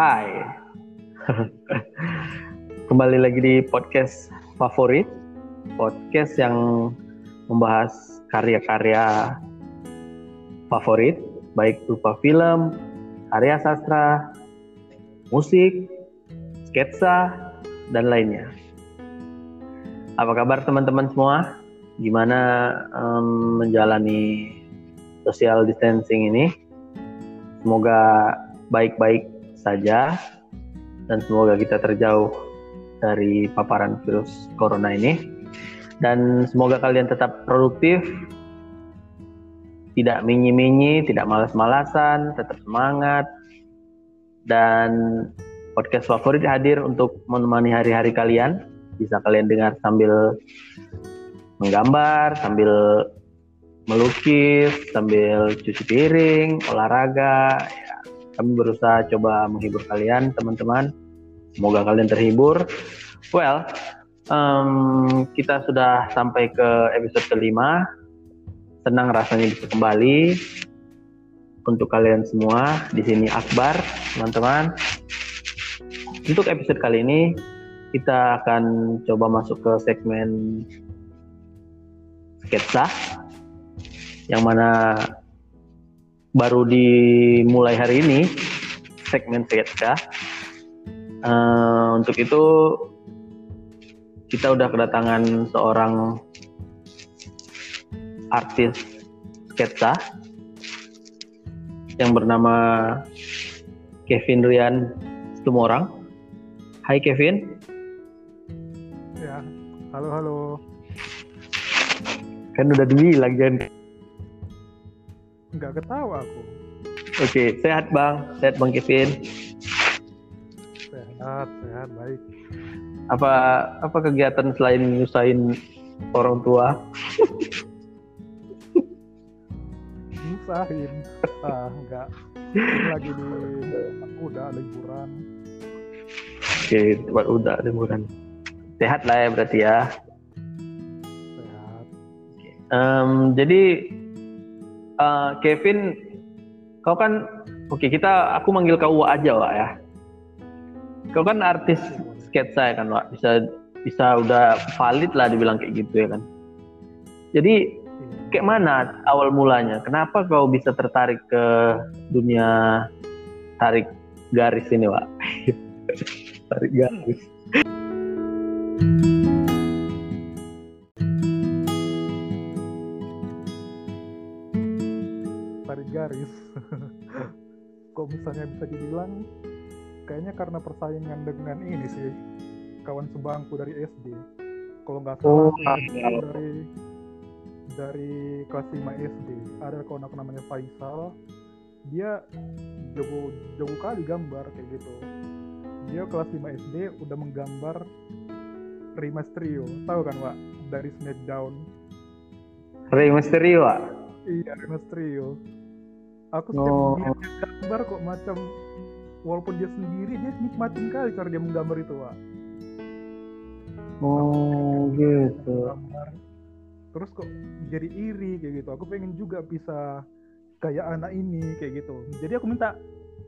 Hai. Kembali lagi di podcast favorit. Podcast yang membahas karya-karya favorit, baik berupa film, karya sastra, musik, sketsa, dan lainnya. Apa kabar teman-teman semua? Gimana um, menjalani social distancing ini? Semoga baik-baik saja. Dan semoga kita terjauh dari paparan virus corona ini. Dan semoga kalian tetap produktif. Tidak minyi-minyi, tidak malas-malasan, tetap semangat. Dan podcast favorit hadir untuk menemani hari-hari kalian. Bisa kalian dengar sambil menggambar, sambil melukis, sambil cuci piring, olahraga, ya, kami berusaha coba menghibur kalian teman-teman. Semoga kalian terhibur. Well um, kita sudah sampai ke episode kelima. Senang rasanya bisa kembali. Untuk kalian semua di sini Akbar teman-teman. Untuk episode kali ini kita akan coba masuk ke segmen sketsa yang mana baru dimulai hari ini segmen sketsa. Uh, untuk itu kita udah kedatangan seorang artis sketsa yang bernama Kevin Rian Tumorang. Hai Kevin. Ya, halo halo. Kan udah dibilang kan nggak ketawa aku. Oke, sehat bang, sehat bang Kevin. Sehat, sehat, baik. Apa apa kegiatan selain nyusahin orang tua? Nyusahin? Ah, enggak. lagi di udah liburan. Oke, tempat udah liburan. Sehat lah ya berarti ya. Sehat. Um, jadi uh, Kevin, kau kan, oke okay, kita, aku manggil kau Wa aja Wak ya. Kau kan artis sketsa ya kan Wak, bisa bisa udah valid lah dibilang kayak gitu ya kan. Jadi kayak mana awal mulanya? Kenapa kau bisa tertarik ke dunia tarik garis ini Wak? tarik garis. Garis. Kok misalnya bisa dibilang kayaknya karena persaingan dengan ini sih kawan sebangku dari SD kalau nggak salah oh, dari dari kelas 5 SD ada kawan aku namanya Faisal. Dia jago jago kali gambar kayak gitu. Dia kelas 5 SD udah menggambar Rey Mysterio tahu kan Wak? Dari Smackdown. Rey Mysterio Wak? Iya Rey Mysterio aku setiap oh. gambar kok macam walaupun dia sendiri dia nikmatin kali cara dia menggambar itu Wak. Oh gitu. gambar. terus kok jadi iri kayak gitu. Aku pengen juga bisa kayak anak ini kayak gitu. Jadi aku minta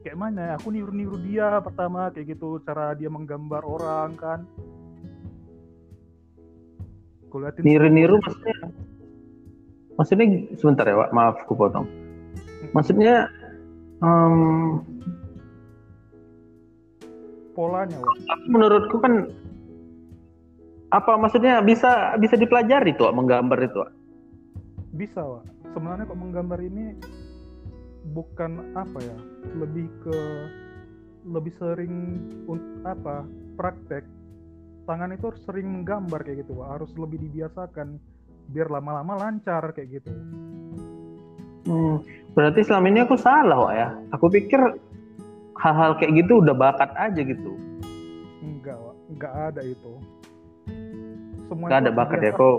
kayak mana? Aku niru-niru dia pertama kayak gitu cara dia menggambar orang kan. Niru-niru maksudnya? Maksudnya sebentar ya Pak maaf aku potong maksudnya um, polanya Wak. menurutku kan apa maksudnya bisa bisa dipelajari tuh menggambar itu bisa Wak. sebenarnya kok menggambar ini bukan apa ya lebih ke lebih sering untuk apa praktek tangan itu harus sering menggambar kayak gitu Wak. harus lebih dibiasakan biar lama-lama lancar kayak gitu Hmm, berarti selama ini aku salah, Wak ya. Aku pikir hal-hal kayak gitu udah bakat aja gitu. Enggak, Wak. Enggak ada itu. Semua Enggak ada bakat ya kok.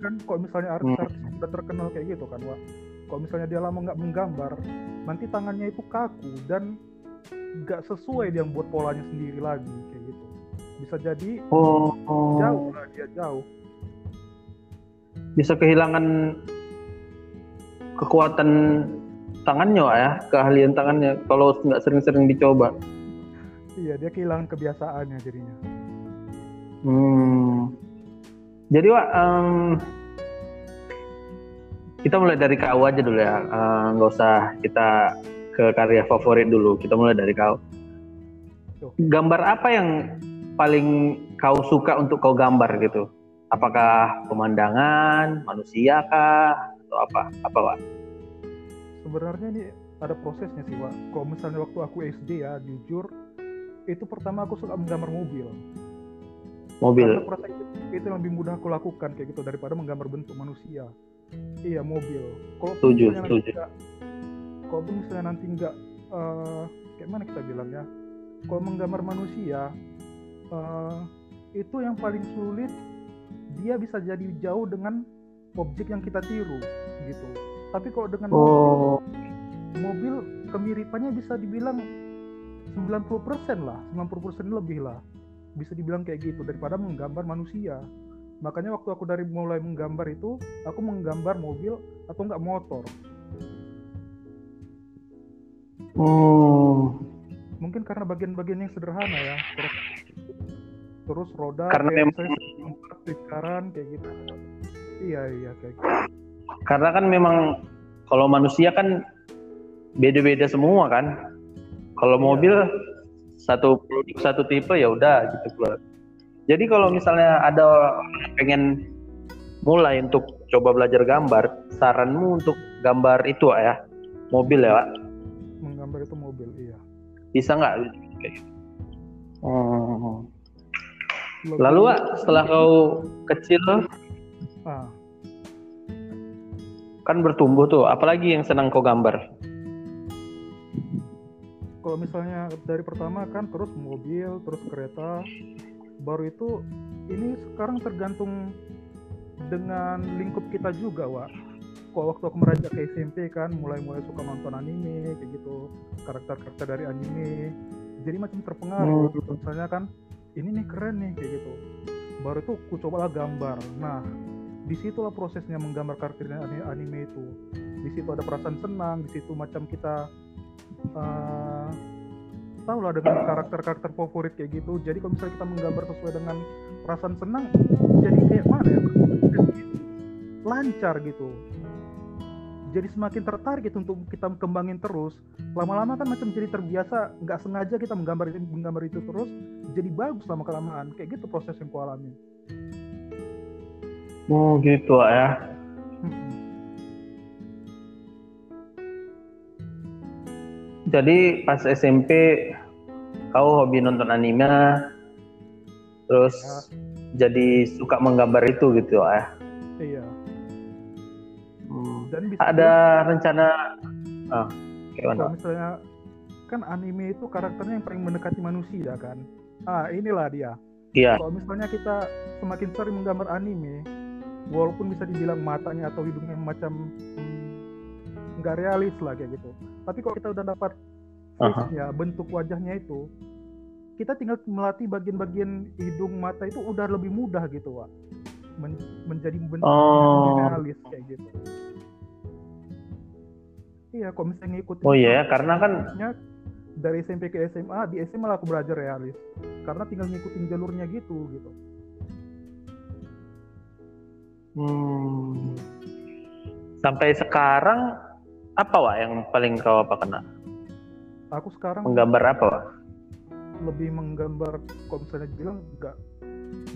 Kan kok misalnya artis-artis hmm. udah terkenal kayak gitu kan, Wak. Kalau misalnya dia lama nggak menggambar, nanti tangannya itu kaku dan nggak sesuai dia buat polanya sendiri lagi kayak gitu. Bisa jadi oh, oh. jauh lah dia jauh. Bisa kehilangan kekuatan tangannya ya keahlian tangannya kalau nggak sering-sering dicoba. Iya dia kehilangan kebiasaannya jadinya. Hmm. jadi Wak um, kita mulai dari kau aja dulu ya. Uh, nggak usah kita ke karya favorit dulu kita mulai dari kau gambar apa yang paling kau suka untuk kau gambar gitu? Apakah pemandangan manusia kah atau apa? Apa Wak sebenarnya ini ada prosesnya sih Wak. Kalau misalnya waktu aku SD ya jujur itu pertama aku suka menggambar mobil. Mobil? Karena proses itu, yang lebih mudah aku lakukan kayak gitu daripada menggambar bentuk manusia. Iya mobil. Kalau setuju setuju. kalau misalnya nanti nggak eh, kayak mana kita bilang ya? Kalau menggambar manusia eh, itu yang paling sulit dia bisa jadi jauh dengan objek yang kita tiru gitu tapi kalau dengan mobil oh. mobil kemiripannya bisa dibilang 90% lah 90% lebih lah. Bisa dibilang kayak gitu daripada menggambar manusia. Makanya waktu aku dari mulai menggambar itu aku menggambar mobil atau enggak motor. Hmm. mungkin karena bagian-bagian yang sederhana ya. Terus terus roda Karena memang- kayak gitu. Iya iya kayak gitu karena kan memang kalau manusia kan beda-beda semua kan. Kalau Iya. mobil satu produk satu tipe ya udah gitu keluar. Jadi kalau misalnya ada orang pengen mulai untuk coba belajar gambar saranmu untuk gambar itu Wak, ya mobil ya Wak? menggambar itu mobil iya. Bisa nggak. Lebih- lalu Wak, setelah kau kecil ah, kan bertumbuh tuh. Apalagi yang senang kau gambar? Kalau misalnya dari pertama kan terus mobil terus kereta. Baru itu ini sekarang tergantung dengan lingkup kita juga Wak. Kalau waktu aku meranjak ke SMP kan mulai-mulai suka nonton anime kayak gitu. Karakter-karakter dari anime. Jadi macam terpengaruh. Hmm. misalnya kan ini nih keren nih kayak gitu. Baru tuh ku cobalah gambar. Nah di situlah prosesnya menggambar karakter ani- anime itu. Di situ ada perasaan senang di situ macam kita eh tahu lah dengan karakter-karakter favorit kayak gitu. Jadi kalau misalnya kita menggambar sesuai dengan perasaan senang jadi kayak mana ya? Lancar gitu. Jadi semakin tertarik gitu untuk kita kembangin terus. Lama-lama kan macam jadi terbiasa nggak sengaja kita menggambar menggambar itu terus jadi bagus lama kelamaan kayak gitu proses yang ku alami oh gitu Wak, ya. Jadi pas SMP kau hobi nonton anime terus jadi suka menggambar itu gitu ya. iya. Hmm. dan bisa Ada rencana ah kalau misalnya kan anime itu karakternya yang paling mendekati manusia kan? Ah inilah dia. Iya. kalau misalnya kita semakin sering menggambar anime walaupun bisa dibilang matanya atau hidungnya macam hmm, nggak realis lah kayak gitu. Tapi kalau kita udah dapat ya bentuk wajahnya itu kita tinggal melatih bagian-bagian hidung mata itu udah lebih mudah gitu Wak. Men- menjadi bentuk Oh. realis kayak gitu. Iya kalau misalnya ngikutin Oh iya, karena kan dari SMP ke SMA di SMA lah aku belajar realis. Karena tinggal ngikutin jalurnya gitu gitu hmm, sampai sekarang apa Wak yang paling kau apa kena? aku sekarang Menggambar apa Wak? lebih menggambar kalau misalnya bilang nggak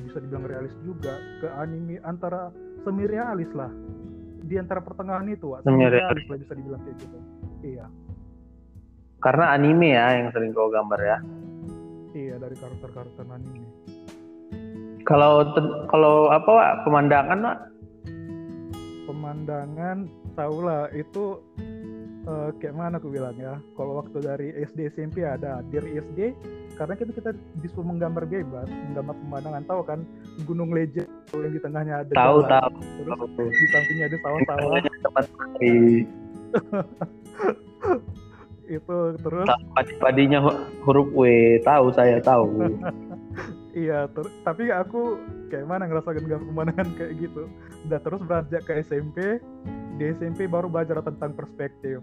bisa dibilang realis juga ke anime antara semi realis lah di antara pertengahan itu Wak. Semi realis lah bisa dibilang kayak gitu iya Karena anime ya yang sering kau gambar ya. iya dari karakter-karakter anime Kalau kalau apa Wak? Pemandangan Wak? pemandangan tau lah itu eh, kayak mana aku bilang ya kalau waktu dari SD SMP ada dari SD karena kita kita disuruh menggambar bebas menggambar pemandangan tahu kan Gunung Legend yang di tengahnya ada Tahu jalan, tahu. terus di sampingnya ada sawah-sawah padi, itu terus padi-padinya hu- huruf W, tahu saya tahu. iya ter- tapi aku kayak mana ngerasain gambar pemandangan kayak gitu. Udah terus beranjak ke SMP di SMP baru belajar tentang perspektif.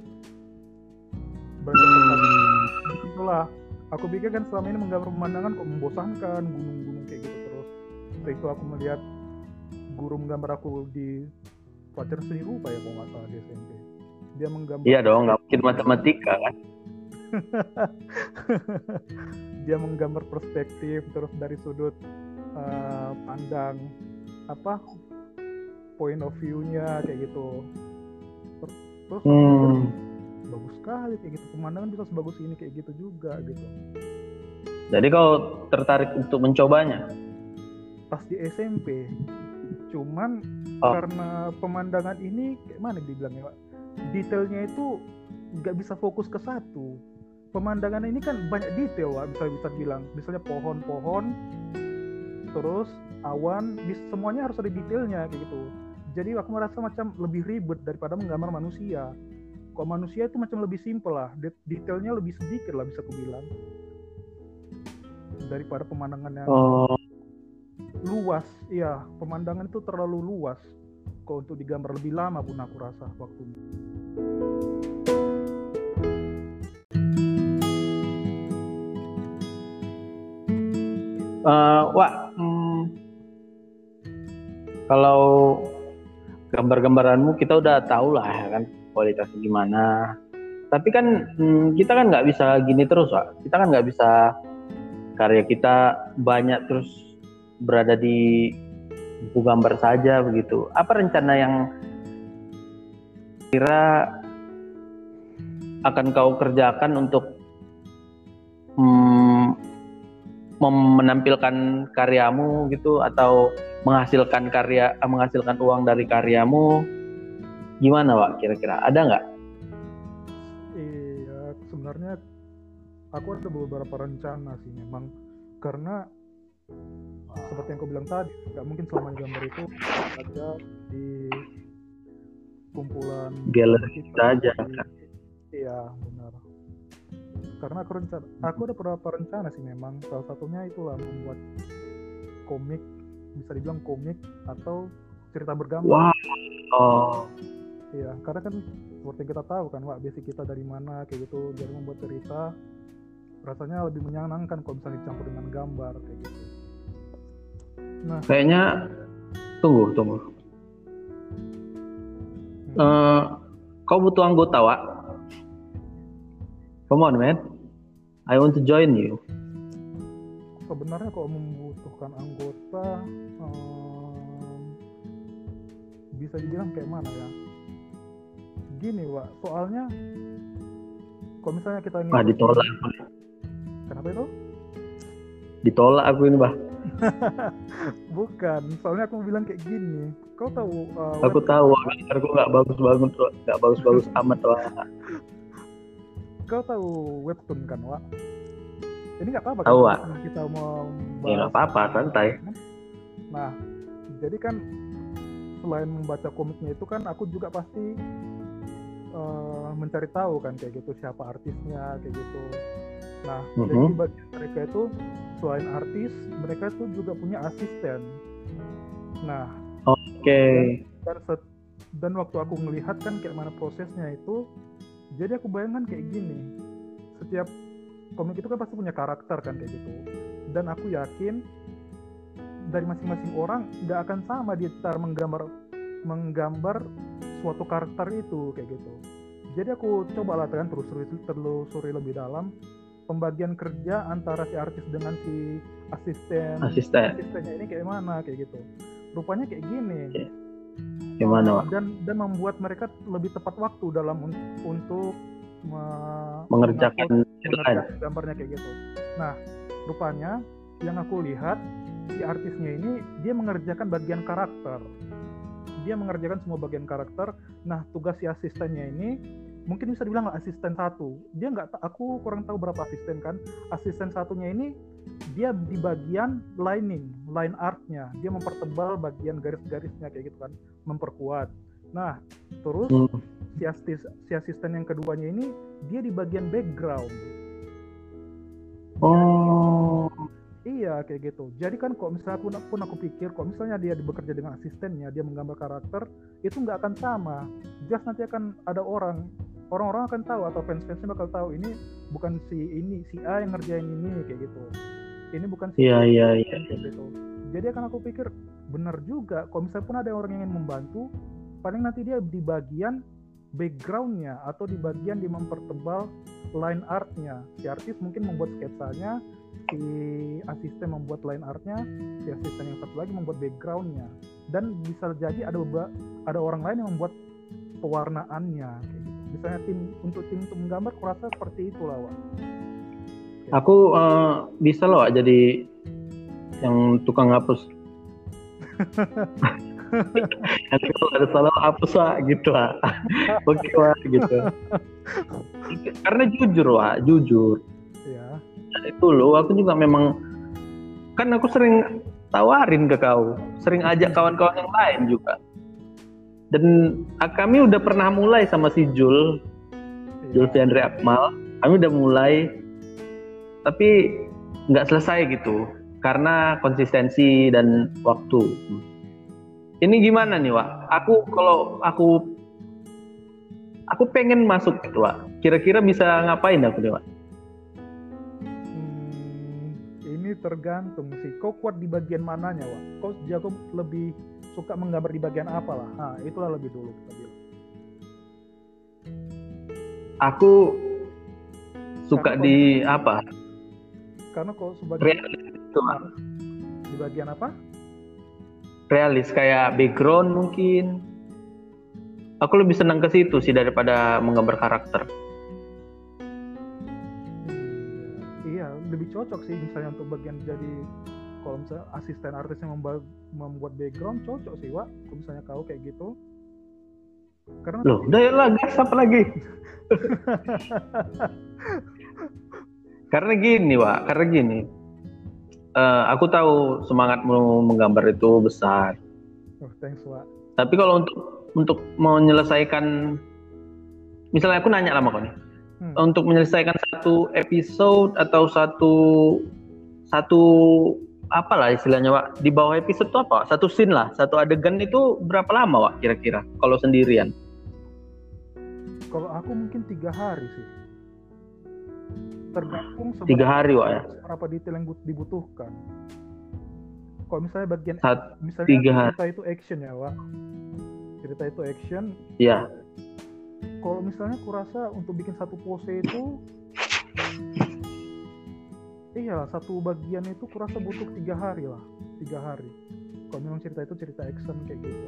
Belajar tentang Hmm. itulah. Aku pikir kan selama ini menggambar pemandangan kok membosankan gunung-gunung kayak gitu terus. Setelah itu aku melihat guru menggambar aku di pelajaran seni rupa ya kalau nggak salah di SMP dia menggambar iya dong nggak mungkin matematika kan dia menggambar perspektif terus dari sudut uh, pandang apa point of view-nya kayak gitu. Terus hmm. bagus sekali kayak gitu pemandangan bisa sebagus ini kayak gitu juga gitu. Jadi kau tertarik untuk mencobanya? Pas di SMP cuman oh. karena pemandangan ini kayak mana dibilangnya pak? Detailnya itu nggak bisa fokus ke satu pemandangan ini kan banyak detail pak bisa bisa bilang misalnya pohon-pohon terus awan semuanya harus ada detailnya kayak gitu. Jadi aku merasa macam lebih ribet daripada menggambar manusia. Kok manusia itu macam lebih simpel lah. Detailnya lebih sedikit lah bisa aku bilang. Daripada pemandangan yang oh. luas. Iya pemandangan itu terlalu luas. Kok untuk digambar lebih lama pun aku rasa waktunya uh, Wak, hmm, kalau gambar-gambaranmu kita udah tahu lah ya kan kualitasnya gimana. Tapi kan hmm, kita kan nggak bisa gini terus pak kita kan nggak bisa karya kita banyak terus berada di buku gambar saja begitu. Apa rencana yang kira akan kau kerjakan untuk hmm, menampilkan karyamu gitu atau menghasilkan karya eh, menghasilkan uang dari karyamu? Gimana pak kira-kira? Ada nggak? Iya sebenarnya aku ada beberapa rencana sih memang. Karena seperti yang kau bilang tadi nggak mungkin selama gambar itu ada di kumpulan galeri saja kan iya benar karena aku rencana aku ada beberapa rencana sih memang salah satunya itulah membuat komik bisa dibilang komik atau cerita bergambar. Wow. Oh. Iya, karena kan seperti kita tahu kan, Pak, basic kita dari mana kayak gitu, jadi membuat cerita rasanya lebih menyenangkan kalau misalnya dicampur dengan gambar kayak gitu. Nah, kayaknya tunggu, tunggu. Hmm. Uh, kau butuh anggota, Wak? Come on, man. I want to join you. Sebenarnya kalau membutuhkan anggota um, bisa dibilang kayak mana ya? Gini pak. Soalnya kalau misalnya kita ini ah, ditolak kenapa itu? Ditolak aku ini bah bukan. Soalnya aku bilang kayak gini. Kau tahu uh, aku tahu aku nggak bagus banget nggak bagus bagus amat lah kau tahu webtoon kan Wak? ini nggak apa-apa Tahu, kan kita mau ya nggak apa-apa santai nah jadi kan selain membaca komiknya itu kan aku juga pasti uh, mencari tahu kan kayak gitu siapa artisnya kayak gitu nah mm -hmm. jadi bagi mereka itu selain artis mereka tuh juga punya asisten nah oke okay. dan, dan, dan waktu aku melihat kan kayak mana prosesnya itu jadi aku bayangkan kayak gini setiap komik itu kan pasti punya karakter kan kayak gitu. Dan aku yakin dari masing-masing orang nggak akan sama dia cara menggambar menggambar suatu karakter itu kayak gitu. Jadi aku coba lah kan terus telusuri lebih dalam pembagian kerja antara si artis dengan si asisten. Asisten. Asistennya ini kayak mana kayak gitu. Rupanya kayak gini. Okay. Gimana dan dan membuat mereka lebih tepat waktu dalam un untuk me mengerjakan gambarnya kayak gitu. Nah, rupanya yang aku lihat si artisnya ini dia mengerjakan bagian karakter. Dia mengerjakan semua bagian karakter. Nah, tugas si asistennya ini mungkin bisa dibilang asisten satu. Dia nggak, aku kurang tahu berapa asisten kan. Asisten satunya ini dia di bagian lining, line artnya. Dia mempertebal bagian garis-garisnya kayak gitu kan, memperkuat. Nah, terus hmm. si, asisten, si asisten yang keduanya ini dia di bagian background. Oh. Iya kayak gitu. Jadi kan kok misalnya pun, pun aku pikir kok misalnya dia bekerja dengan asistennya, dia menggambar karakter, itu nggak akan sama. Jelas nanti akan ada orang orang-orang akan tahu atau fans-fansnya bakal tahu ini bukan si ini si A yang ngerjain ini kayak gitu ini bukan Iya, iya, iya. kayak gitu jadi akan aku pikir benar juga kalau misalnya pun ada orang yang ingin membantu paling nanti dia di bagian backgroundnya atau di bagian di mempertebal line artnya si artis mungkin membuat sketsanya si asisten membuat line artnya si asisten yang satu lagi membuat backgroundnya dan bisa jadi ada ada orang lain yang membuat pewarnaannya gitu. misalnya tim untuk tim untuk menggambar kurasa seperti itulah Wak. Aku eh, bisa loh jadi yang tukang hapus. Nanti kalau ada salah hapus Wak, gitu Wak. Oke Wak, gitu. Karena jujur Wak, jujur. ya itu loh aku juga memang kan aku sering tawarin ke kau sering ajak kawan-kawan yang lain juga dan ah, kami udah pernah mulai sama si Jul iya. Julfiandri Akmal kami udah mulai tapi nggak selesai gitu karena konsistensi dan waktu ini gimana nih Wak aku kalau aku aku pengen masuk gitu Wak kira-kira bisa ngapain aku nih Wak Hmm, ini tergantung sih. Kau kuat di bagian mananya, Wak? Kau jago lebih suka menggambar di bagian apa lah? Nah, itulah lebih dulu kita bilang. aku suka Karena di apa Karena kau sebagai realis itu di bagian apa? realis kayak background mungkin aku lebih senang ke situ sih daripada menggambar karakter Iya, lebih cocok sih misalnya untuk bagian jadi kalau misalnya asisten artis yang membuat background cocok sih, Wak. Kalau misalnya kau kayak gitu. Karena loh udah ya lah gas apa lagi karena gini Wak. Karena gini. Eh, aku tahu semangatmu menggambar itu besar. Oh, thanks, Wak. tapi kalau untuk untuk menyelesaikan misalnya aku nanya lama kau nih. Hmm. untuk menyelesaikan satu episode atau satu satu apalah istilahnya Wak? Di bawah episode itu apa? Satu scene lah. Satu adegan itu berapa lama Wak kira-kira? Kalau sendirian. Kalau aku mungkin tiga hari sih. Tergantung tiga hari Wak ya berapa detail yang but- dibutuhkan. Kalau misalnya bagian Sat- misalnya tiga hari. cerita itu action ya, Wak. Cerita itu action. ya Kalau misalnya kurasa untuk bikin satu pose itu Iya, satu bagian itu kurasa butuh tiga hari lah, tiga hari. Kalau memang cerita itu cerita action kayak gitu.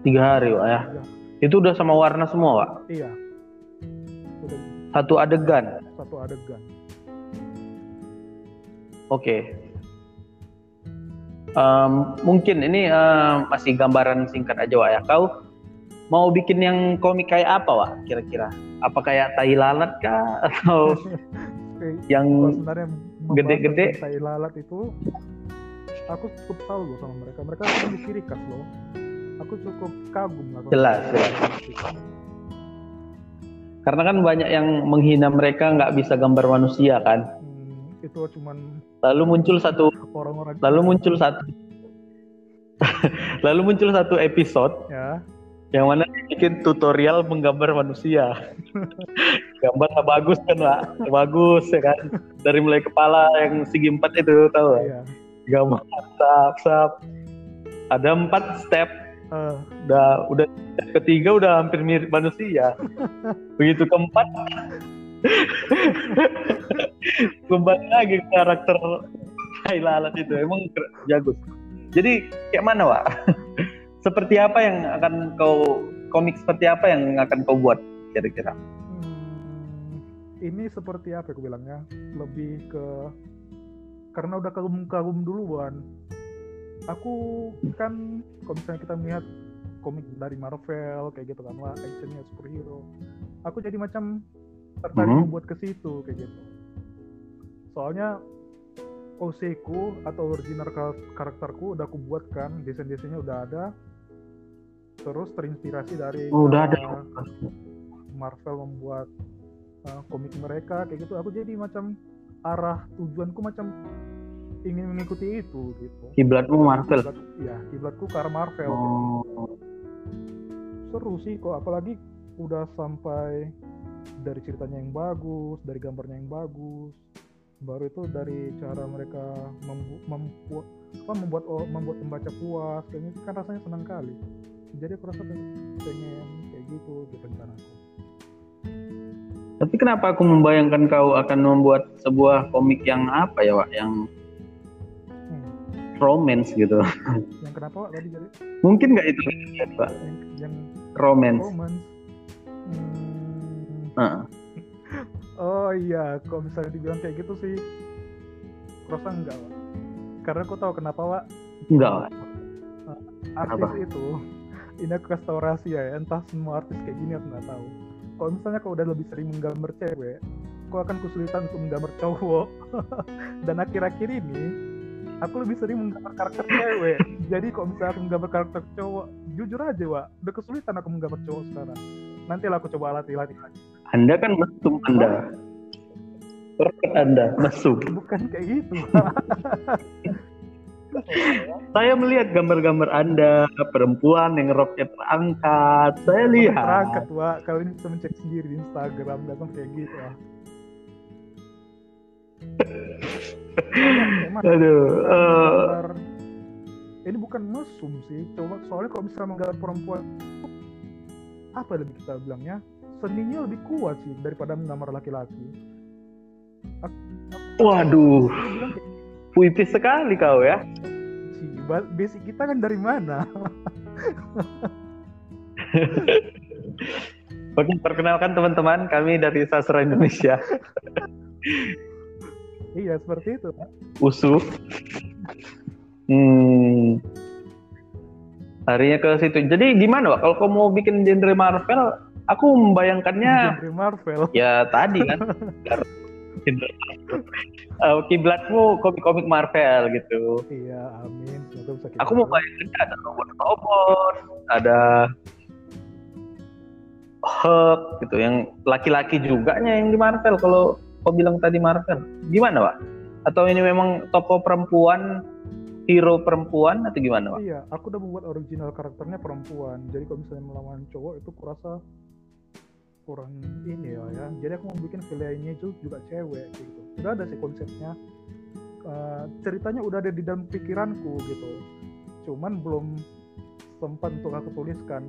tiga hari Wak ya Iya, itu udah sama warna semua Wak iya. Satu adegan satu adegan. Oke. Em, mungkin ini em, masih gambaran singkat aja Wak ya. Kau mau bikin yang komik kayak apa Wak kira-kira? Apa kayak tai lalat kah atau yang gede-gede? tai lalat itu aku cukup tahu loh sama mereka mereka kan di ciri khas loh aku cukup kagum lah Jelas, mereka. Karena kan banyak yang menghina mereka nggak bisa gambar manusia kan? Hmm, itu cuman Lalu muncul satu orang-orang lalu muncul satu lalu muncul satu episode ya yang mana bikin tutorial menggambar manusia. Gambarnya bagus kan, Pak? Bagus ya kan. Dari mulai kepala yang segi empat itu tahu iya Gambar sap sap. Ada empat step. Eh, Udah udah ketiga udah hampir mirip manusia. Begitu keempat kembali lagi karakter tai lalat itu emang jago. Jadi kayak mana, Pak? seperti apa yang akan kau komik seperti apa yang akan kau buat kira-kira? hmm, ini seperti apa aku bilangnya lebih ke karena udah kagum-kagum duluan aku kan kalau misalnya kita melihat komik dari Marvel kayak gitu kan wah actionnya superhero aku jadi macam tertarik Mhm. membuat ke situ kayak gitu soalnya OC ku atau original kar- karakterku udah aku buat kan desain-desainnya udah ada terus terinspirasi dari Oh, udah ada. Marvel membuat uh, komik mereka kayak gitu aku jadi macam arah tujuanku macam ingin mengikuti itu gitu Kiblatmu Marvel. Kiblat- ya kiblatku ke arah Marvel gitu. Oh, seru sih kok apalagi udah sampai dari ceritanya yang bagus dari gambarnya yang bagus baru itu dari cara mereka membu membuat apa membuat oh, membuat pembaca puas kayaknya kan rasanya senang kali jadi aku rasa pengen kayak gitu di rencanaku tapi kenapa aku membayangkan kau akan membuat sebuah komik yang apa ya Wak yang. Romance gitu yang kenapa tadi jadi mungkin nggak itu Pak yang, yang romance, romance. Hmm. Uh oh iya kalau misalnya dibilang kayak gitu sih rasa enggak Wak. karena aku tahu kenapa Wak enggak Wak. Uh, artis Apa? itu ini aku kasih tau rahasia ya entah semua artis kayak gini aku nggak tahu kalau misalnya kau udah lebih sering menggambar cewek kau akan kesulitan untuk menggambar cowok dan akhir-akhir ini aku lebih sering menggambar karakter cewek jadi kalau misalnya aku menggambar karakter cowok jujur aja Wak udah kesulitan aku menggambar cowok sekarang nanti lah aku coba latih-latih lagi anda kan mesum Anda. Perfect Anda, mesum. Bukan kayak gitu. saya melihat gambar-gambar Anda perempuan yang roknya terangkat. Saya lihat. Terangkat, Wak. Kalian bisa mencek sendiri di Instagram, datang kayak gitu, Wak. Aduh. Uh... Ini bukan mesum sih. Coba soalnya kalau misalnya menggambar perempuan apa lebih kita bilangnya seninya lebih kuat sih daripada menggambar laki-laki. Waduh, puitis sekali kau ya. Basic kita kan dari mana? Oke, perkenalkan teman-teman, kami dari Sastra Indonesia. iya, seperti itu. Usuh. Hmm. Harinya ke situ. Jadi gimana, Pak? Kalau kamu mau bikin genre Marvel, aku membayangkannya genre Marvel. Ya tadi kan. uh, kiblatmu komik-komik Marvel gitu. Iya, amin. aku mau bayangin ada robot-robot, ada Hulk gitu yang laki-laki juga yang di Marvel kalau kau bilang tadi Marvel. Gimana, Pak? Atau ini memang tokoh perempuan hero perempuan atau gimana, Pak? Iya, aku udah membuat original karakternya perempuan. Jadi kalau misalnya melawan cowok itu kurasa kurang ini ya ya jadi aku mau bikin villainnya itu juga cewek gitu udah ada sih konsepnya uh, ceritanya udah ada di dalam pikiranku gitu cuman belum sempat untuk aku tuliskan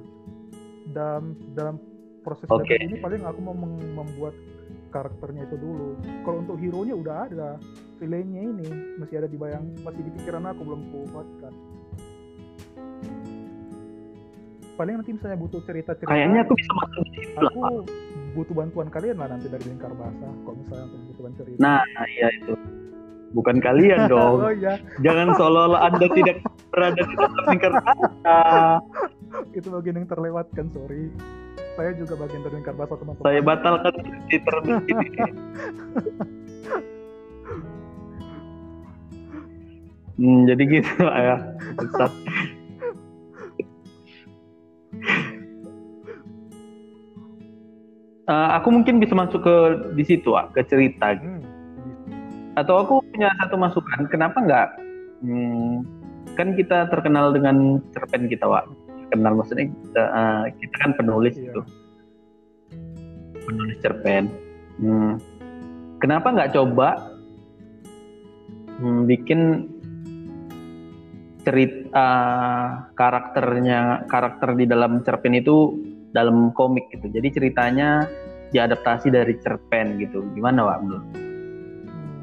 dalam dalam proses okay. ini paling aku mau membuat karakternya itu dulu. Kalau untuk hero nya udah ada villainnya ini masih ada di bayang masih di pikiran aku belum kuatkan paling nanti misalnya butuh cerita-cerita kayaknya aku bisa masuk aku butuh bantuan kalian lah nanti dari lingkar basah kalau misalnya untuk butuh cerita. Nah iya itu. Bukan kalian dong. Oh, iya. jangan seolah-olah anda tidak berada di dalam lingkar basah. Itu bagian yang terlewatkan sorry saya juga bagian dari lingkar basah teman-teman. Saya batalkan di ini hmm, jadi gitu ya. Uh, aku mungkin bisa masuk ke di situ ah, ke cerita. Hmm. atau aku punya satu masukan kenapa nggak hmm, kan kita terkenal dengan cerpen kita Wak kenal maksudnya kita, uh, kita kan penulis iya. itu penulis cerpen hmm, kenapa nggak coba hmm, bikin cerita uh, karakternya karakter di dalam cerpen itu dalam komik gitu. Jadi ceritanya diadaptasi dari cerpen gitu. Gimana Wak menurut? Hmm.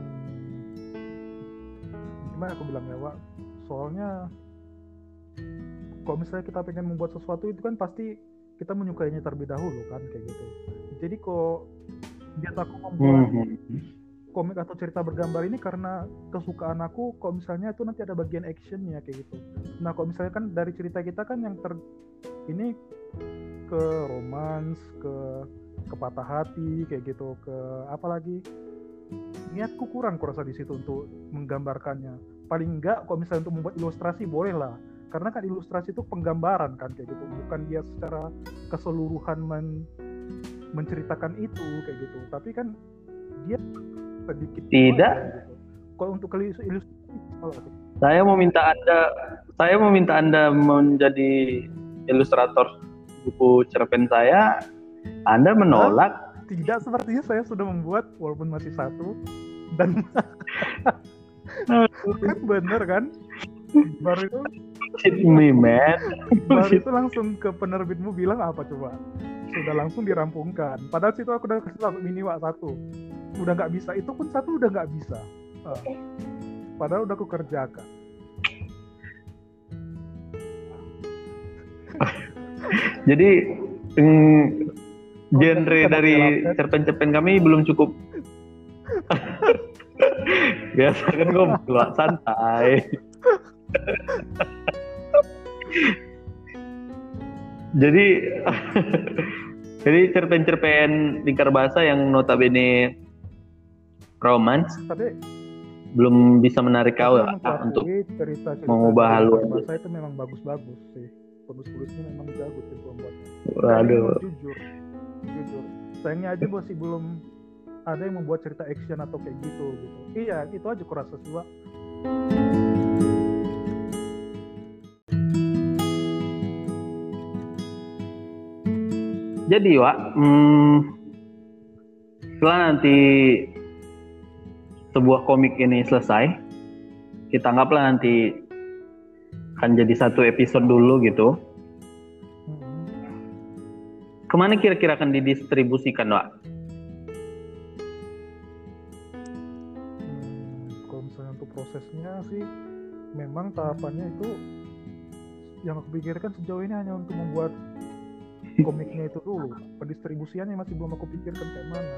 Gimana aku bilang ya Wak? Soalnya kalau misalnya kita pengen membuat sesuatu itu kan pasti kita menyukainya terlebih dahulu kan kayak gitu. Jadi kok biar aku membuat hmm. komik atau cerita bergambar ini karena kesukaan aku kalau misalnya itu nanti ada bagian actionnya kayak gitu. Nah kalau misalnya kan dari cerita kita kan yang ter ini ke romans ke kepatah hati kayak gitu ke apa lagi niatku kurang kurasa di situ untuk menggambarkannya paling enggak kalau misalnya untuk membuat ilustrasi boleh lah karena kan ilustrasi itu penggambaran kan kayak gitu bukan dia secara keseluruhan men menceritakan itu kayak gitu tapi kan dia sedikit tidak gitu. kalau untuk ilustrasi saya mau minta anda saya meminta anda menjadi ilustrator buku cerpen saya Anda menolak? Tidak, sepertinya saya sudah membuat walaupun masih satu dan kan bener kan? Baru itu me man. baru itu langsung ke penerbitmu bilang apa coba? Sudah langsung dirampungkan. Padahal situ aku udah kasih satu mini wak satu. Udah nggak bisa. Itu pun satu udah nggak bisa. Ah. Padahal udah aku kerjakan. Jadi mm, genre kita dari cerpen-cerpen kami belum cukup. Biasa kan ngobrol santai. Jadi jadi cerpen-cerpen lingkar bahasa yang notabene romance Tapi belum bisa menarik kau ya, untuk mengakui cerita-cerita mengubah haluan. bahasa itu memang bagus-bagus sih. Penulis-penulisnya memang jago sih pembuatnya. waduh jujur, jujur. Sayangnya aja masih belum ada yang membuat cerita action atau kayak gitu gitu. Iya, itu aja kurasa sih, Jadi Wak, hmm, setelah nanti sebuah komik ini selesai, kita anggaplah nanti akan jadi satu episode dulu gitu. Ke mana kira-kira akan didistribusikan Wak? Hmm, kalau misalnya untuk prosesnya sih, memang tahapannya itu yang aku pikirkan sejauh ini hanya untuk membuat komiknya itu dulu. Pendistribusiannya masih belum aku pikirkan kayak mana.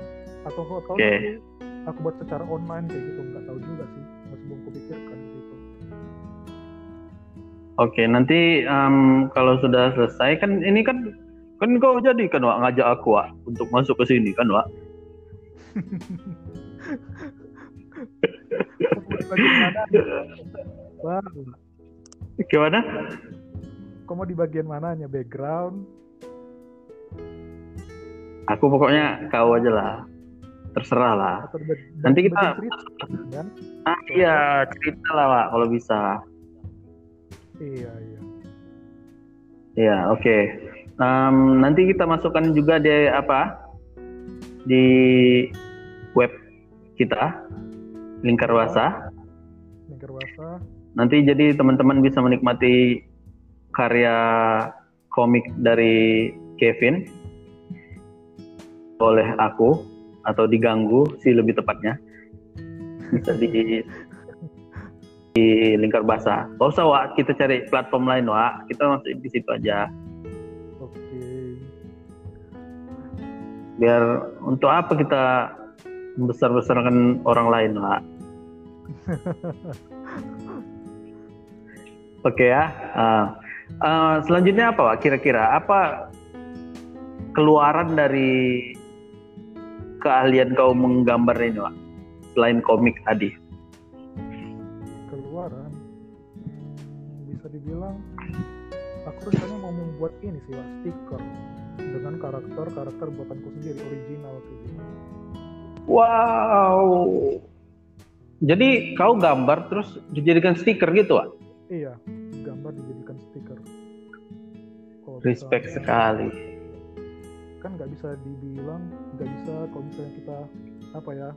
Atau Oke. nanti aku buat secara online kayak gitu, nggak tahu juga sih. Masih belum aku pikirkan gitu. Oke, nanti em, kalau sudah selesai kan ini kan kan kau jadi kan Wak ngajak aku Wak untuk masuk ke sini kan Wak. Wah, Gimana? kamu di bagian mananya? Background? Aku pokoknya kau aja lah. Terserah lah. Nanti kita- cerita, kan? Ah, iya, cerita lah Wak kalau bisa. Iya, iya. Iya, oke. Em, nanti kita masukkan juga di apa? Di web kita, Lingkar Wasa. Lingkar Wasa. Nanti jadi teman-teman bisa menikmati karya komik dari Kevin oleh aku atau diganggu sih lebih tepatnya. Bisa di di Lingkar Basah. Gak usah Wak, kita cari platform lain Wak. Kita masuk di situ aja. Oke. biar untuk apa kita membesar-besarkan orang lain lah oke ya Ah. Ah, selanjutnya apa Wak? kira-kira apa keluaran dari keahlian kau menggambar ini Wak? selain komik tadi Keluaran. Hmm, bisa dibilang aku rencananya mau membuat ini sih, Wak, stiker dengan karakter-karakter buatanku sendiri original kayak gitu. wow jadi kau gambar terus dijadikan stiker gitu Wak? Iya, gambar dijadikan stiker. Respect sekali kan nggak bisa dibilang nggak bisa kalau misalnya kita apa ya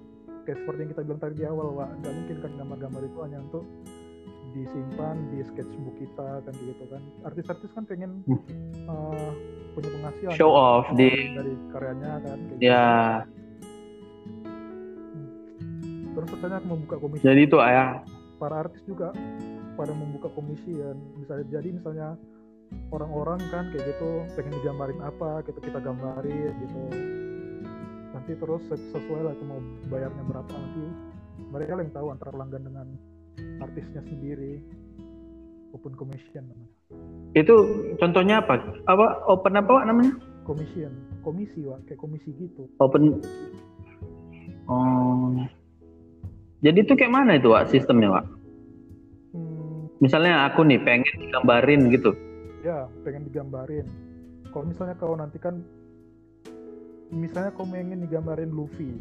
kayak seperti yang kita bilang tadi di awal Wak. Nggak mungkin kan gambar-gambar itu hanya untuk disimpan di sketchbook kita kan gitu kan. Artis-artis kan pengen Hmm. uh, punya penghasilan show kan, off di dari karyanya kan kayak ya. Gitu. terus katanya aku membuka komisi. Jadi itu ya. Para artis juga pada membuka komisi ya. Bisa jadi misalnya orang-orang kan kayak gitu pengen digambarin apa gitu kita gambarin gitu nanti terus ses- sesuai lah itu mau bayarnya berapa nanti mereka yang tahu antara pelanggan dengan artisnya sendiri open commission namanya Itu contohnya apa? Apa open apa Wak, namanya? commission komisi wak kayak komisi gitu Open. Oh. Jadi itu kayak mana itu Wak sistemnya Wak? hmm, Misalnya aku nih pengen digambarin gitu. Ya pengen digambarin. Kalau misalnya kau nanti kan misalnya kau pengen digambarin Luffy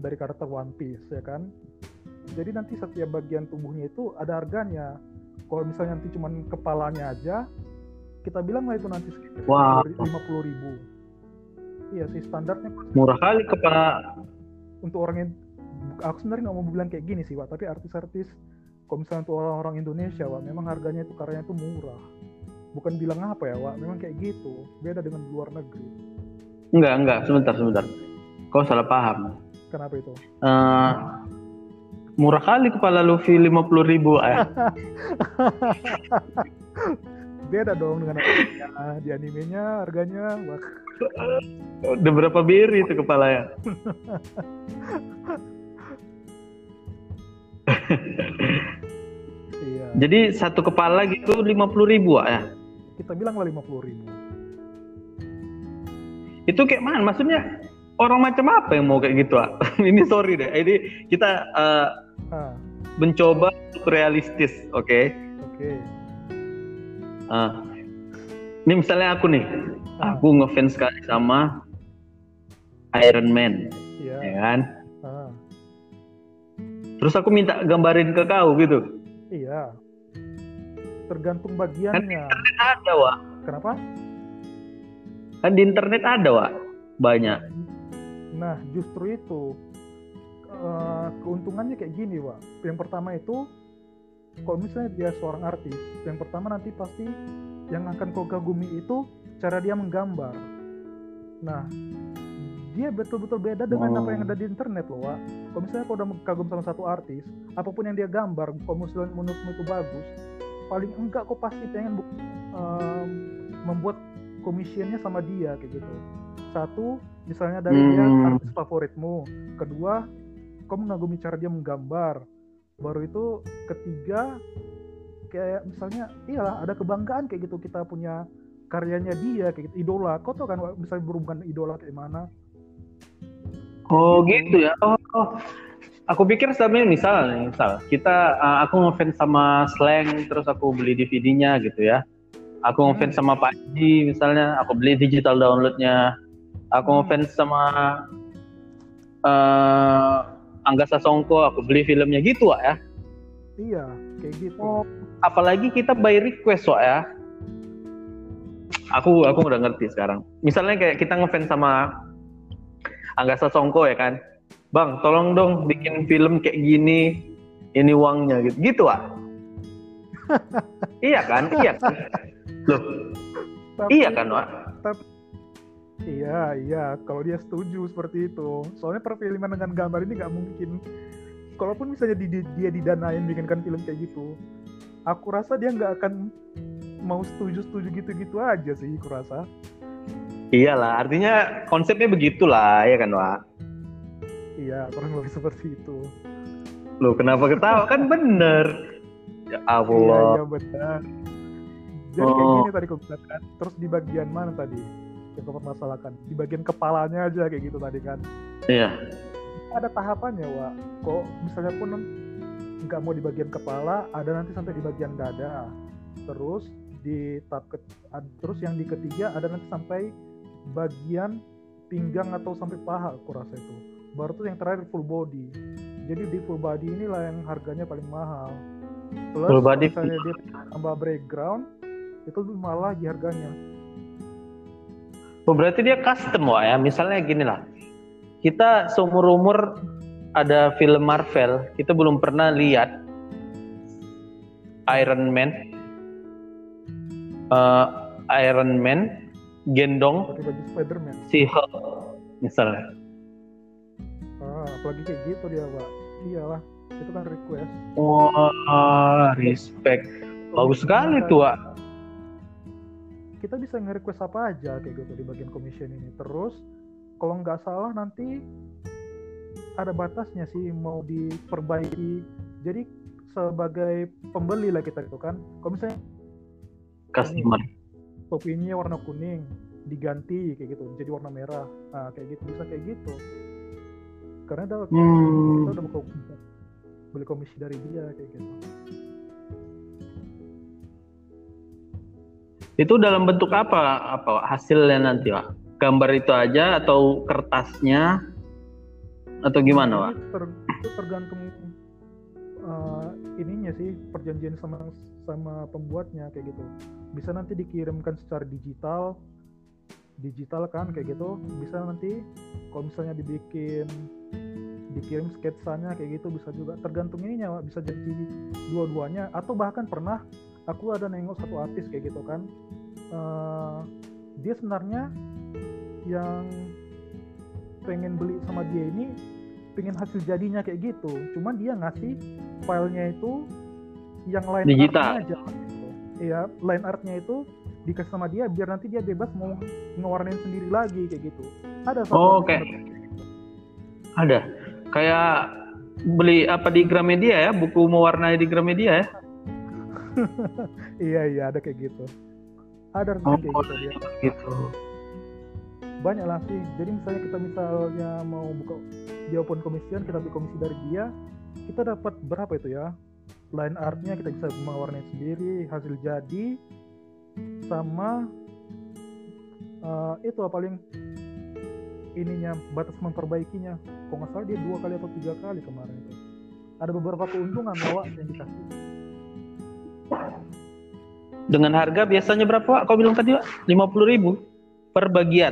dari karakter One Piece ya kan? Jadi nanti setiap bagian tubuhnya itu ada harganya. Kalau misalnya nanti cuman kepalanya aja kita bilang lah itu nanti sekitar lima puluh ribu. Iya sih standarnya murah kali kepala. Untuk orang yang aku sebenarnya nggak mau bilang kayak gini sih pak tapi artis-artis kalau misalnya untuk orang-orang Indonesia pak memang harganya itu karyanya itu murah bukan bilang apa ya pak memang kayak gitu. Beda dengan luar negeri. Enggak enggak. Sebentar sebentar. Kau salah paham. Kenapa itu? Eh, murah kali kepala Luffy lima puluh ribu eh. beda dong dengan animenya. di animenya harganya wah, udah berapa biri itu kepalanya? Iya. Jadi satu kepala gitu lima puluh ribu ya kita bilang lah lima puluh ribu. Itu kayak mana? Maksudnya orang macam apa yang mau kayak gitu ah ini sorry deh. Ini kita eh, ah. mencoba untuk realistis oke? Oke. Ah. ini misalnya aku nih. Ah. aku ngefans sekali sama Iron Man iya. ya kan? Ah. Terus aku minta gambarin ke kau gitu. Iya tergantung bagiannya ada wa kenapa kan di internet ada wa banyak Nah, justru itu eh, keuntungannya kayak gini, Wak. Yang pertama itu kalau misalnya dia seorang artis, yang pertama nanti pasti yang akan kau kagumi itu cara dia menggambar. Nah, dia betul-betul beda dengan Oh. apa yang ada di internet loh, Wak. Kalau misalnya kau udah kagum sama satu artis, apa pun yang dia gambar, kalau misalnya menurutmu itu bagus, paling enggak kau pasti pengen bu- em, membuat komisiennya sama dia kayak gitu. Satu, misalnya dari dia Hmm. artis favoritmu. Kedua, kau mengagumi cara dia menggambar. Baru itu ketiga, kayak misalnya, iyalah ada kebanggaan kayak gitu kita punya karyanya dia kayak gitu, idola. Kau tau kan misalnya berhubungan idola kayak mana? oh gitu ya oh, oh. Aku pikir sebenarnya misal nih misal kita uh, aku ngefans sama Slang terus aku beli DVD-nya gitu ya aku Hmm. ngefans sama Pak Haji misalnya aku beli digital downloadnya aku Hmm. ngefans sama eh Angga Sasongko aku beli filmnya gitu Wak, ya Iya, kayak gitu. Oh, apalagi kita by request Wak, ya. Aku aku udah ngerti sekarang. Misalnya kayak kita ngefans sama Angga Sasongko ya kan. Bang, tolong dong bikin film kayak gini. Ini uangnya gitu. Gitu, Wak. iya kan? Iya kan? Loh, Tapi- iya kan, Wak? Iya, iya. Kalau dia setuju seperti itu. Soalnya perfilman dengan gambar ini nggak mungkin. Kalaupun misalnya di- di- dia didanain bikinkan film kayak gitu, aku rasa dia nggak akan mau setuju-setuju gitu-gitu aja sih, aku rasa. Iyalah, artinya konsepnya begitulah ya kan, Wak? Iya, kurang lebih seperti itu. Loh, kenapa ketawa? kan bener. Ya Allah. iya benar. Jadi kayak Oh. gini tadi katakan. Terus di bagian mana tadi yang kau permasalahkan? Di bagian kepalanya aja kayak gitu tadi kan. Iya. ada tahapannya Wak kok misalnya pun nggak mau di bagian kepala ada nanti sampai di bagian dada terus di tahap ke- terus yang di ketiga ada nanti sampai bagian pinggang atau sampai paha aku rasa itu baru tuh yang terakhir full body jadi di full body inilah yang harganya paling mahal plus Full body misalnya dia tambah background itu malah lagi harganya Oh, berarti dia custom wah ya. Misalnya gini lah. Kita seumur umur ada film Marvel, kita belum pernah lihat Iron Man, eh, Iron Man gendong si Hulk misalnya. Apalagi kayak gitu dia Pak. Iyalah itu kan request. Wah, respect. Bagus sekali tuh, Wak. kita bisa nge-request apa aja kayak gitu di bagian commission ini. Terus kalau nggak salah nanti ada batasnya sih mau diperbaiki. Jadi sebagai pembeli lah kita itu kan. Kalau misalnya Customer. topinya warna kuning diganti kayak gitu. Jadi warna merah. Nah kayak gitu bisa kayak gitu karena ada Hmm. kita udah buka beli komisi dari dia kayak gitu Itu dalam bentuk apa? Apa hasilnya nanti, Wak? Gambar itu aja atau kertasnya atau gimana? Ini ter- itu tergantung uh, ininya sih perjanjian sama sama pembuatnya kayak gitu. Bisa nanti dikirimkan secara digital, digital kan kayak gitu bisa nanti kalau misalnya dibikin dikirim sketsanya kayak gitu bisa juga. Tergantung ininya bisa jadi dua-duanya. Atau bahkan pernah aku ada nengok satu artis kayak gitu kan. Uh, dia sebenarnya yang pengen beli sama dia ini pengen hasil jadinya kayak gitu. Cuman dia ngasih filenya itu yang lain digital. aja. Gitu. iya line artnya itu dikasih sama dia biar nanti dia bebas mau ngewarnain sendiri lagi kayak gitu. Ada satu oh, oke. okay. Ada. Kayak beli apa di Gramedia ya? Buku mewarnai di Gramedia ya? Iya iya ada kayak gitu. Ada oh, kayak gitu dia. gitu. Banyak lah sih. Jadi misalnya kita misalnya mau buka di open commission kita beli komisi dari dia kita dapat berapa itu ya? Line artnya kita bisa mewarnai sendiri hasil jadi sama uh, itu paling ininya batas memperbaikinya kok nggak salah dia dua kali atau tiga kali kemarin itu ada beberapa keuntungan lawak yang dikasih dengan harga biasanya berapa? Kau bilang tadi Pak? 50 ribu per bagian.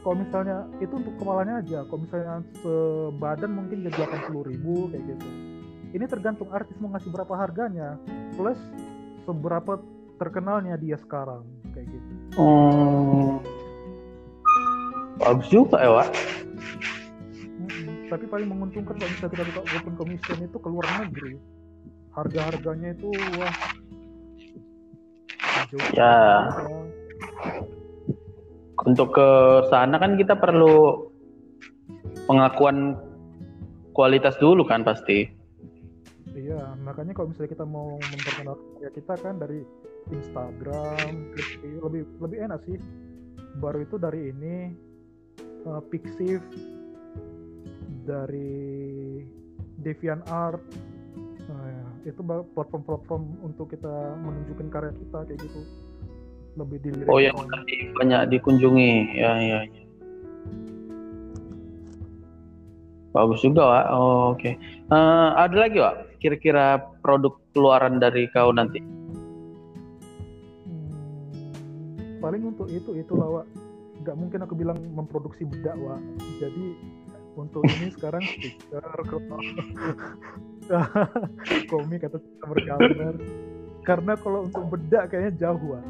Kalau misalnya itu untuk kepalanya aja, kalau misalnya sebadan mungkin jadi 80 ribu kayak gitu. Ini tergantung artis mau ngasih berapa harganya, plus seberapa terkenalnya dia sekarang kayak gitu. Oh, bagus juga ya, Pak. tapi paling menguntungkan kalau misalnya kita buka open commission itu keluar negeri. Harga-harganya itu wah. Ya. Untuk ke sana kan kita perlu pengakuan kualitas dulu kan pasti. Iya makanya kalau misalnya kita mau memperkenalkan ya kita kan dari Instagram lebih lebih, lebih enak sih. Baru itu dari ini uh, Pixiv dari Deviant Art. Nah, ya, itu platform-platform untuk kita menunjukkan karya kita kayak gitu. Lebih dilirik oh yang banyak dikunjungi. Ya ya, ya. bagus juga Wak. Oh, oke. Okay. uh, eh, ada lagi Wak? Kira-kira produk keluaran dari kau nanti? Hmm, paling untuk itu itulah Wak nggak mungkin aku bilang memproduksi bedak Wak. Jadi untuk ini sekarang stiker komik atau bergambar karena kalau untuk bedak kayaknya jauh Wak.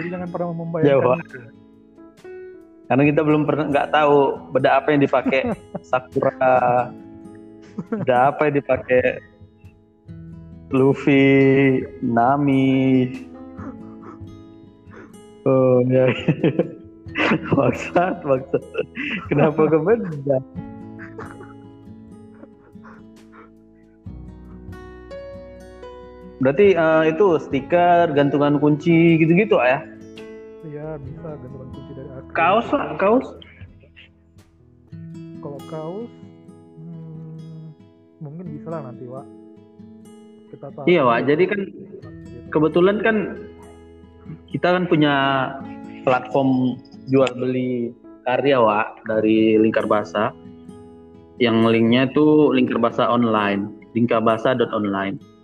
jadi jangan pernah membayangkan jauh, karena kita belum pernah nggak tahu bedak apa yang dipakai Sakura bedak apa yang dipakai Luffy Nami. Oh ya maksud maksud kenapa ke bedak Berarti uh, itu stiker, gantungan kunci gitu-gitu ya? Iya bisa gantungan kunci dari aku. Kaos lah, kaos. Kalau kaos, hmm, mungkin bisa lah nanti, Wak. Kita tahu. Iya, Wak. Jadi kan kebetulan kan kita kan punya platform jual beli karya, Wak, dari Lingkar Bahasa. Yang linknya itu Lingkar Bahasa online, lingkarbahasa.online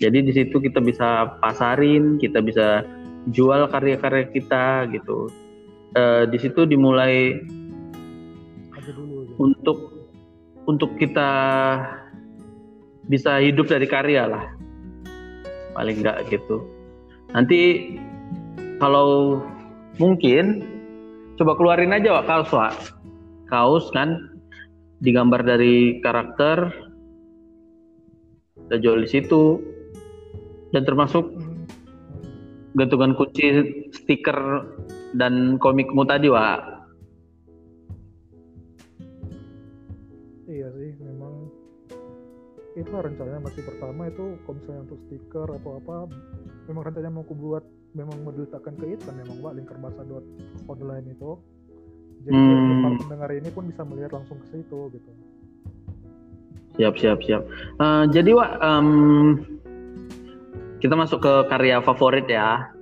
jadi di situ kita bisa pasarin, kita bisa jual karya-karya kita gitu. E, di situ dimulai untuk untuk kita bisa hidup dari karya lah, paling enggak gitu. Nanti kalau mungkin coba keluarin aja Wak. Kaos Wak. Kaos kan digambar dari karakter kita jual di situ. Dan termasuk gantungan kunci stiker dan komikmu tadi wa iya sih memang. Itu rencananya masih pertama itu kalau misalnya untuk stiker atau apa memang rencananya mau aku buat memang mau diletakkan ke itu kan memang pak lingkar bahasa dot online itu jadi hmm. para pendengar ini pun bisa melihat langsung ke situ gitu siap siap siap uh, jadi wa um, kita masuk ke karya favorit ya.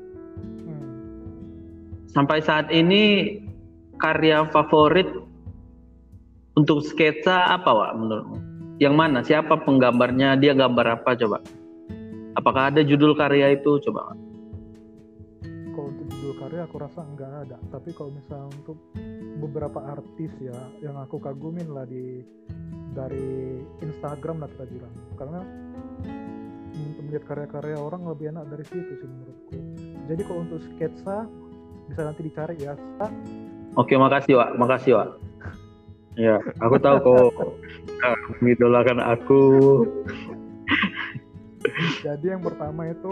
Hmm. Sampai saat ini karya favorit untuk sketsa apa, Wak, menurutmu? Yang mana? Siapa penggambarnya? Dia gambar apa coba? Apakah ada judul karya itu coba? Kalau aku rasa nggak ada. Tapi kalau misalnya untuk beberapa artis ya yang aku kagumin lah di dari Instagram lah kita bilang. Karena untuk melihat karya-karya orang lebih enak dari situ sih menurutku. Jadi kalau untuk sketsa bisa nanti dicari ya. Oke makasih Wak. Makasih Wak. Ya aku tahu kok. Mengidolakan aku. Jadi yang pertama itu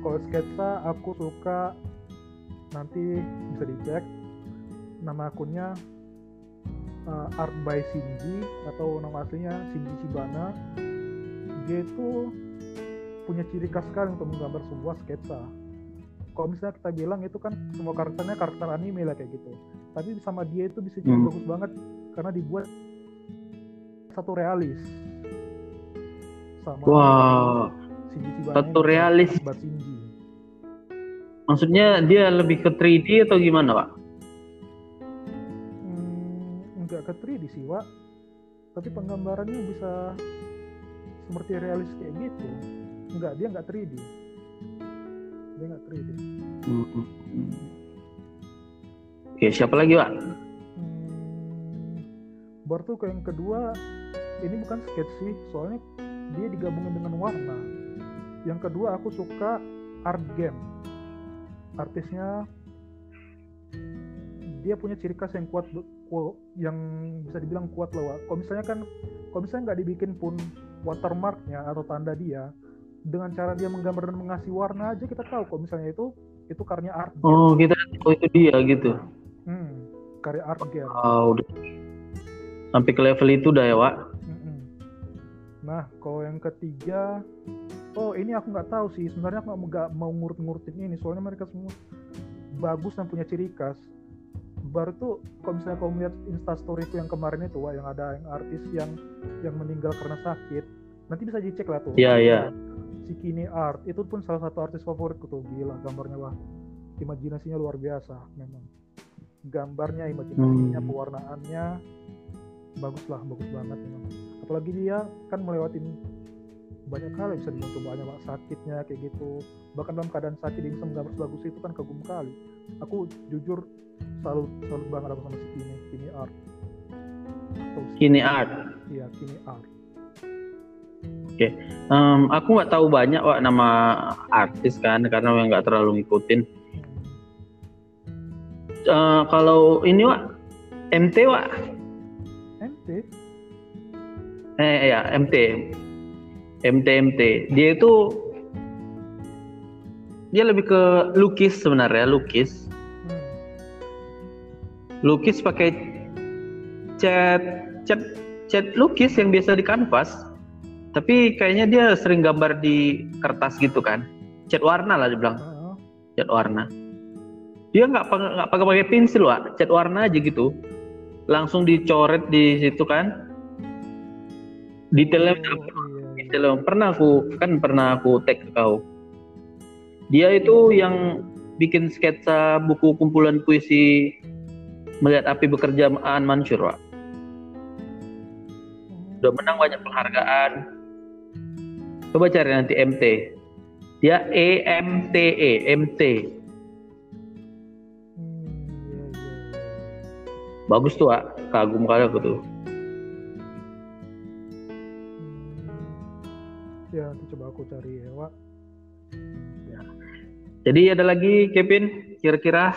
kalau sketsa aku suka nanti bisa dicek. Nama akunnya uh, Art by Shinji atau nama aslinya Shinji Shibana. Dia itu punya ciri khas sekali untuk menggambar sebuah sketsa. Kalau misalnya kita bilang itu kan semua karakternya karakter anime lah kayak gitu. Tapi sama dia itu bisa jadi hmm. bagus banget karena dibuat satu realis. Sama wow. Shinji Shibana satu realis. Shinji Maksudnya dia lebih ke 3D atau gimana, Pak? Hmm, enggak ke 3D sih, Pak. Tapi penggambarannya bisa seperti realis kayak gitu. Enggak, dia enggak 3D. Dia enggak 3D. Hmm. Oke, siapa lagi, Pak? Hmm, baru tuh ke yang kedua, ini bukan sketch sih, soalnya dia digabungin dengan warna. Yang kedua aku suka art game artisnya dia punya ciri khas yang kuat yang bisa dibilang kuat loh kalau misalnya kan kalau misalnya nggak dibikin pun watermarknya atau tanda dia dengan cara dia menggambar dan mengasih warna aja kita tahu kalau misalnya itu itu karya art oh kita tahu itu dia gitu? Hmm, karya art dia. Oh, udah. Sampai ke level itu dah ya Wak nah kalau yang ketiga oh ini aku nggak tahu sih. Sebenarnya aku nggak mau ngurut-ngurutin ini soalnya mereka semua bagus dan punya ciri khas. Baru tuh kalau misalnya kau melihat instastoryku yang kemarin itu wah yang ada yang artis yang yang meninggal karena sakit nanti bisa dicek lah tuh. Iya yeah, iya. Yeah. si Kini Art itu pun salah satu artis favoritku tuh. Gila gambarnya wah imajinasinya luar biasa memang. Gambarnya imajinasinya hmm. pewarnaannya bagus lah bagus banget memang apalagi dia kan melewatin banyak hal bisa dibantu banyak sakitnya kayak gitu. Bahkan dalam keadaan sakit dia bisa menggambar sebagus itu kan kagum kali aku jujur selalu selalu banget sama si kini kini art. Kini art? Iya kini art. Oke okay. um, aku nggak tahu banyak wak nama artis kan karena yang nggak terlalu ngikutin. Uh, kalau ini wak MT wak MT eh ya MT MTMT dia itu dia lebih ke lukis sebenarnya lukis. Lukis pakai cat cat cat lukis yang biasa di kanvas. Tapi kayaknya dia sering gambar di kertas gitu kan. Cat warna lah dibilang. Cat warna. Dia nggak nggak pakai pakai pensil lah cat warna aja gitu. Langsung dicoret di situ kan detailnya oh, Dalam pernah aku kan pernah aku tag ke kau. Dia itu yang bikin sketsa buku kumpulan puisi melihat api bekerja An Mansur, Pak. Udah menang banyak penghargaan. Coba cari nanti MT. Dia E M T E M T. Bagus tuh, Pak. Kagum kali aku tuh. Ya nanti coba aku cari Ewa ya. jadi ada lagi Kevin kira-kira?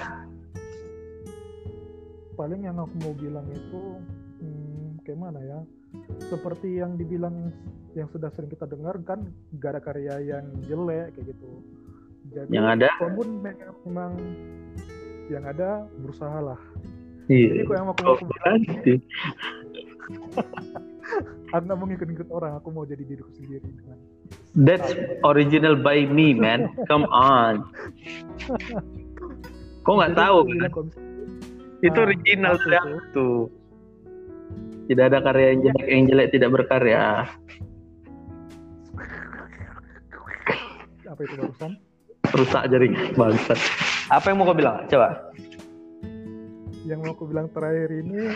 Paling yang aku mau bilang itu hmm, kayak mana ya? Seperti yang dibilang yang sudah sering kita dengar kan gak ada karya yang jelek kayak gitu. Jadi yang ada? pun memang yang ada berusaha lah iya. jadi kok yang mau aku bilang aku nggak mau ngikut-ngikut orang aku mau jadi diriku sendiri. dengan that's original by me man. Come on. Kok nggak tahu? Kan itu original dari aku tuh tidak ada karya yang jelek yang jelek tidak berkarya. Apa itu barusan? Rusak jaring bangsat. Apa yang mau kau bilang? Coba. Yang mau aku bilang terakhir ini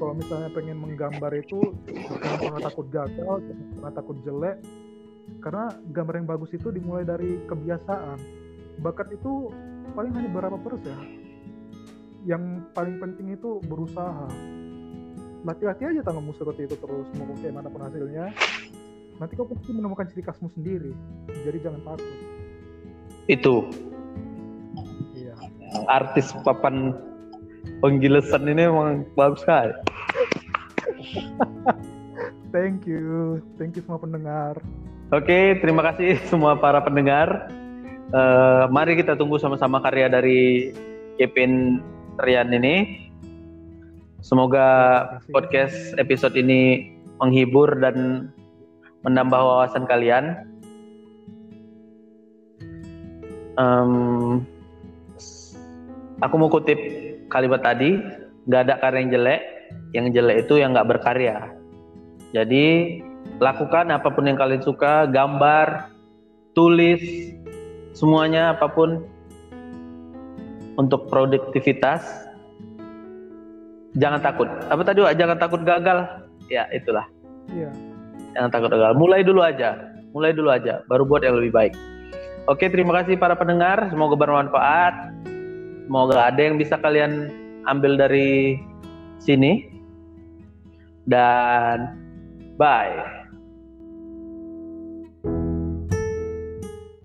kalau misalnya pengen menggambar itu jangan pernah takut gagal jangan pernah takut jelek. Karena gambar yang bagus itu dimulai dari kebiasaan. Bakat itu paling hanya berapa persen yang paling penting itu berusaha. Latih-latih aja tanganmu seperti itu terus mau kayak mana pun hasilnya. Nanti kau pasti menemukan ciri khasmu sendiri. Jadi jangan takut. Itu. Iya. Artis papan penggilesan ini emang bagus sekali thank you thank you semua pendengar Oke, terima kasih semua para pendengar. Uh, mari kita tunggu sama-sama karya dari Kevin Rian ini. Semoga podcast episode ini menghibur dan menambah wawasan kalian. Um, aku mau kutip kalimat tadi, nggak ada karya yang jelek, yang jelek itu yang nggak berkarya. Jadi lakukan apa pun yang kalian suka, gambar, tulis, semuanya apa pun untuk produktivitas. Jangan takut. Apa tadi? Jangan takut gagal. Ya, itulah. Iya. Jangan takut gagal. Mulai dulu aja. Mulai dulu aja, baru buat yang lebih baik. Oke, terima kasih para pendengar. Semoga bermanfaat. Semoga ada yang bisa kalian ambil dari sini. Dan bye.